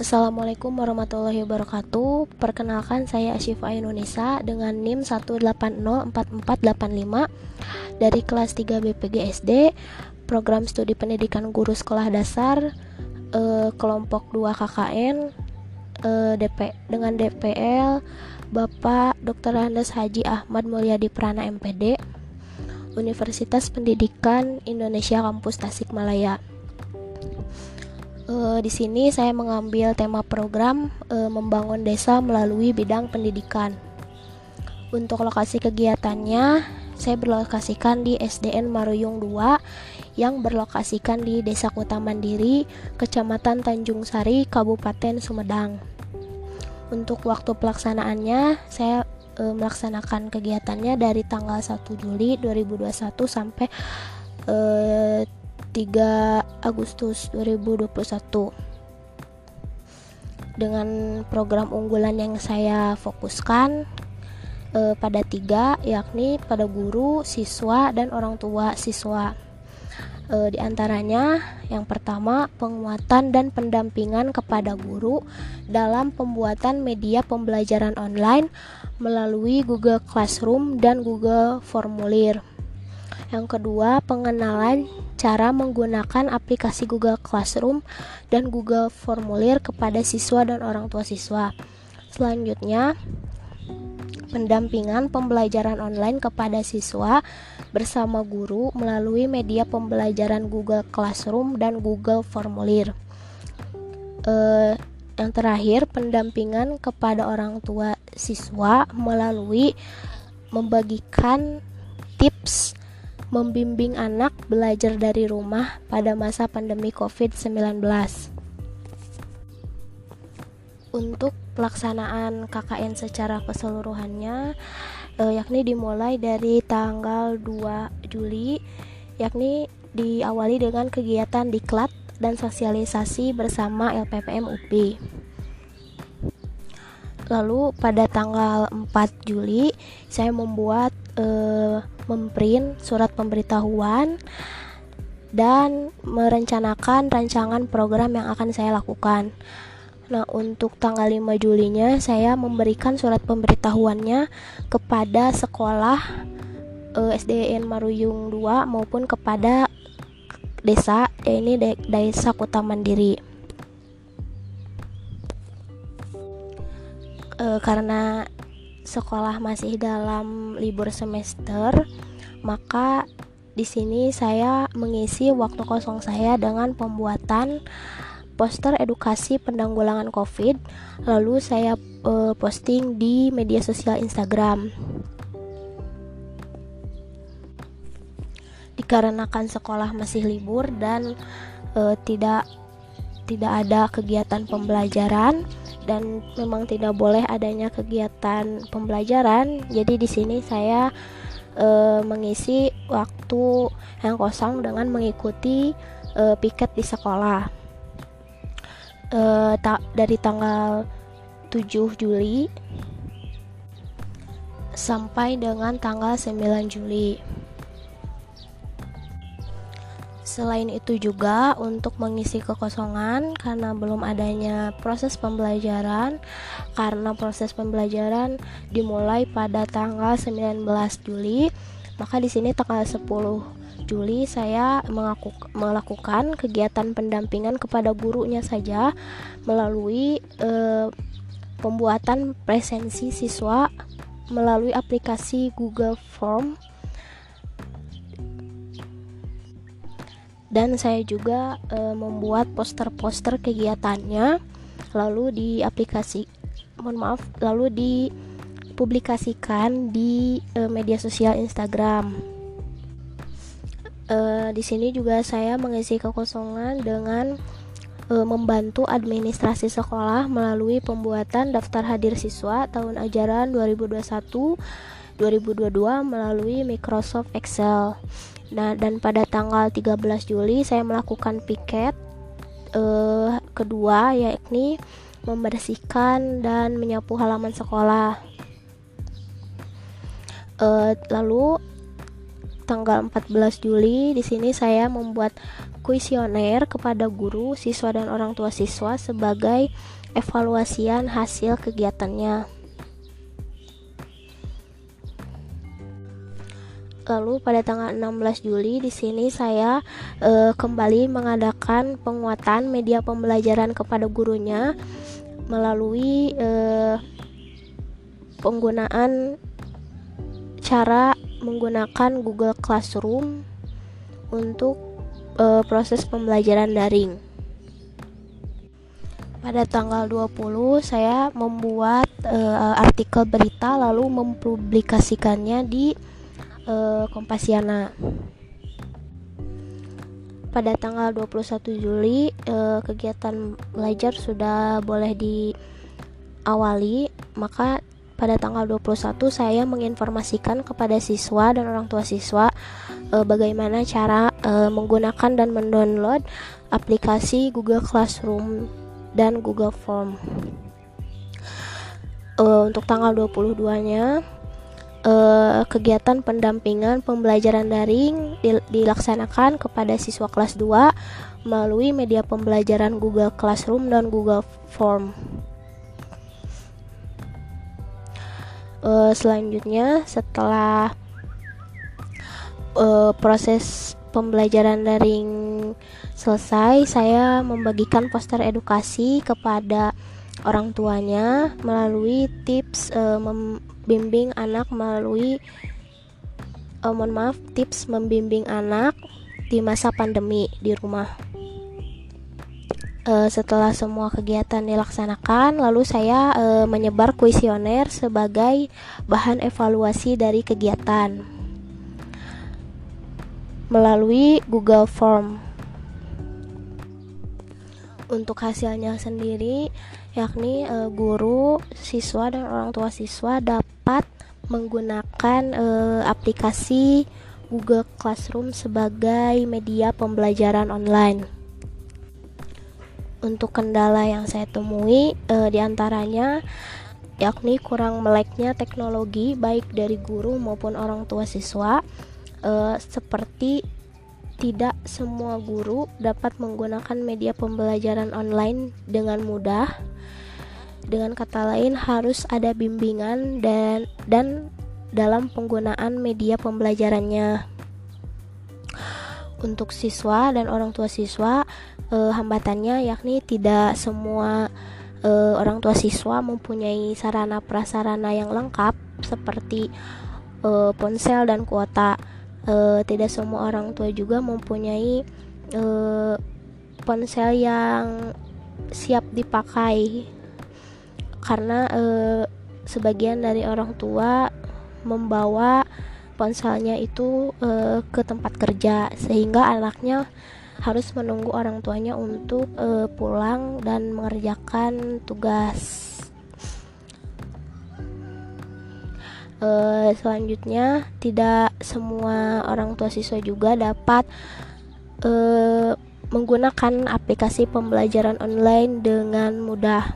Assalamualaikum warahmatullahi wabarakatuh Perkenalkan saya Asyifa Indonesia dengan NIM 1804485 dari kelas 3 BPG SD Program Studi Pendidikan Guru Sekolah Dasar eh, kelompok 2 KKN eh, DP dengan DPL Bapak Dr. Andes Haji Ahmad Mulyadi Prana MPD Universitas Pendidikan Indonesia Kampus Tasikmalaya. E, di sini saya mengambil tema program e, membangun desa melalui bidang pendidikan. Untuk lokasi kegiatannya, saya berlokasikan di SDN Maruyung 2 yang berlokasikan di Desa Kota Mandiri, Kecamatan Tanjung Sari, Kabupaten Sumedang. Untuk waktu pelaksanaannya, saya e, melaksanakan kegiatannya dari tanggal 1 Juli 2021 sampai e, 3 Agustus 2021 dengan program unggulan yang saya fokuskan e, pada tiga yakni pada guru, siswa, dan orang tua siswa e, di antaranya yang pertama penguatan dan pendampingan kepada guru dalam pembuatan media pembelajaran online melalui Google Classroom dan Google Formulir. Yang kedua, pengenalan cara menggunakan aplikasi Google Classroom dan Google Formulir kepada siswa dan orang tua siswa. Selanjutnya, pendampingan pembelajaran online kepada siswa bersama guru melalui media pembelajaran Google Classroom dan Google Formulir. Uh, yang terakhir, pendampingan kepada orang tua siswa melalui membagikan tips membimbing anak belajar dari rumah pada masa pandemi COVID-19. Untuk pelaksanaan KKN secara keseluruhannya eh, yakni dimulai dari tanggal 2 Juli yakni diawali dengan kegiatan diklat dan sosialisasi bersama LPPM UP. Lalu pada tanggal 4 Juli saya membuat eh, memprint surat pemberitahuan dan merencanakan rancangan program yang akan saya lakukan. Nah, untuk tanggal 5 Julinya saya memberikan surat pemberitahuannya kepada sekolah uh, eh, SDN Maruyung 2 maupun kepada desa yaitu de Desa Kota Mandiri. Uh, karena sekolah masih dalam libur semester, maka di sini saya mengisi waktu kosong saya dengan pembuatan poster edukasi penanggulangan COVID, lalu saya uh, posting di media sosial Instagram. Dikarenakan sekolah masih libur dan uh, tidak tidak ada kegiatan pembelajaran dan memang tidak boleh adanya kegiatan pembelajaran. Jadi di sini saya e, mengisi waktu yang kosong dengan mengikuti e, piket di sekolah uh, ta dari tanggal 7 Juli sampai dengan tanggal 9 Juli. Selain itu juga untuk mengisi kekosongan karena belum adanya proses pembelajaran karena proses pembelajaran dimulai pada tanggal 19 Juli, maka di sini tanggal 10 Juli saya melakukan kegiatan pendampingan kepada gurunya saja melalui eh, pembuatan presensi siswa melalui aplikasi Google Form dan saya juga e, membuat poster-poster kegiatannya lalu di aplikasi mohon maaf lalu dipublikasikan di e, media sosial Instagram. Uh, di sini juga saya mengisi kekosongan dengan uh, membantu administrasi sekolah melalui pembuatan daftar hadir siswa tahun ajaran 2021 2022 melalui Microsoft Excel. Nah, dan pada tanggal 13 Juli saya melakukan piket uh, kedua yakni membersihkan dan menyapu halaman sekolah. Uh, lalu tanggal 14 Juli di sini saya membuat kuesioner kepada guru, siswa dan orang tua siswa sebagai evaluasian hasil kegiatannya. Lalu pada tanggal 16 Juli di sini saya e, kembali mengadakan penguatan media pembelajaran kepada gurunya melalui e, penggunaan cara menggunakan Google Classroom untuk e, proses pembelajaran daring. Pada tanggal 20 saya membuat e, artikel berita lalu mempublikasikannya di e, Kompasiana. Pada tanggal 21 Juli e, kegiatan belajar sudah boleh diawali, maka pada tanggal 21 saya menginformasikan kepada siswa dan orang tua siswa e, bagaimana cara e, menggunakan dan mendownload aplikasi Google Classroom dan Google Form. E, untuk tanggal 22-nya e, kegiatan pendampingan pembelajaran daring dilaksanakan kepada siswa kelas 2 melalui media pembelajaran Google Classroom dan Google Form. uh, selanjutnya setelah uh, proses pembelajaran daring selesai saya membagikan poster edukasi kepada orang tuanya melalui tips uh, membimbing anak melalui uh, mohon maaf tips membimbing anak di masa pandemi di rumah uh, setelah semua kegiatan dilaksanakan, lalu saya uh, menyebar kuesioner sebagai bahan evaluasi dari kegiatan melalui Google Form. Untuk hasilnya sendiri, yakni uh, guru, siswa dan orang tua siswa dapat menggunakan uh, aplikasi Google Classroom sebagai media pembelajaran online. Untuk kendala yang saya temui e, di antaranya yakni kurang meleknya teknologi baik dari guru maupun orang tua siswa e, seperti tidak semua guru dapat menggunakan media pembelajaran online dengan mudah dengan kata lain harus ada bimbingan dan dan dalam penggunaan media pembelajarannya untuk siswa dan orang tua siswa eh, hambatannya yakni tidak semua eh, orang tua siswa mempunyai sarana prasarana yang lengkap seperti eh, ponsel dan kuota. Eh, tidak semua orang tua juga mempunyai eh, ponsel yang siap dipakai karena eh, sebagian dari orang tua membawa ponselnya itu uh, ke tempat kerja sehingga anaknya harus menunggu orang tuanya untuk uh, pulang dan mengerjakan tugas. Uh, selanjutnya, tidak semua orang tua siswa juga dapat uh, menggunakan aplikasi pembelajaran online dengan mudah.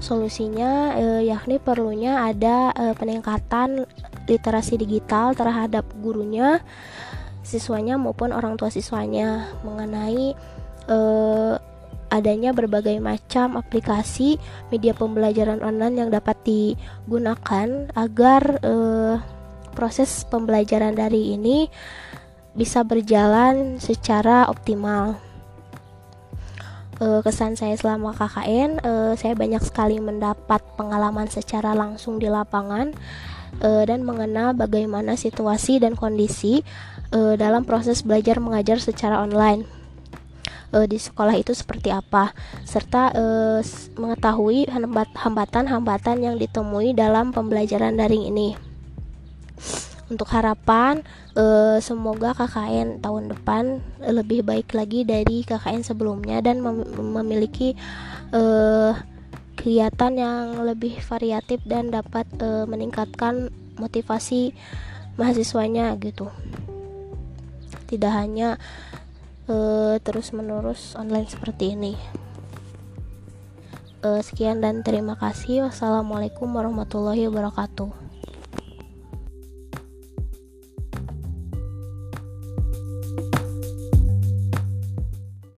Solusinya eh, yakni perlunya ada eh, peningkatan literasi digital terhadap gurunya, siswanya maupun orang tua siswanya mengenai eh, adanya berbagai macam aplikasi media pembelajaran online yang dapat digunakan agar eh, proses pembelajaran dari ini bisa berjalan secara optimal. Uh, kesan saya selama KKN uh, eh, saya banyak sekali mendapat pengalaman secara langsung di lapangan uh, dan mengenal bagaimana situasi dan kondisi uh, dalam proses belajar mengajar secara online uh, di sekolah itu seperti apa. Serta uh, mengetahui hambatan-hambatan yang ditemui dalam pembelajaran daring ini. Untuk harapan uh, semoga KKN tahun depan lebih baik lagi dari KKN sebelumnya dan mem memiliki uh, kegiatan yang lebih variatif dan dapat uh, meningkatkan motivasi mahasiswanya gitu. Tidak hanya uh, terus menerus online seperti ini. Uh, sekian dan terima kasih. Wassalamualaikum warahmatullahi wabarakatuh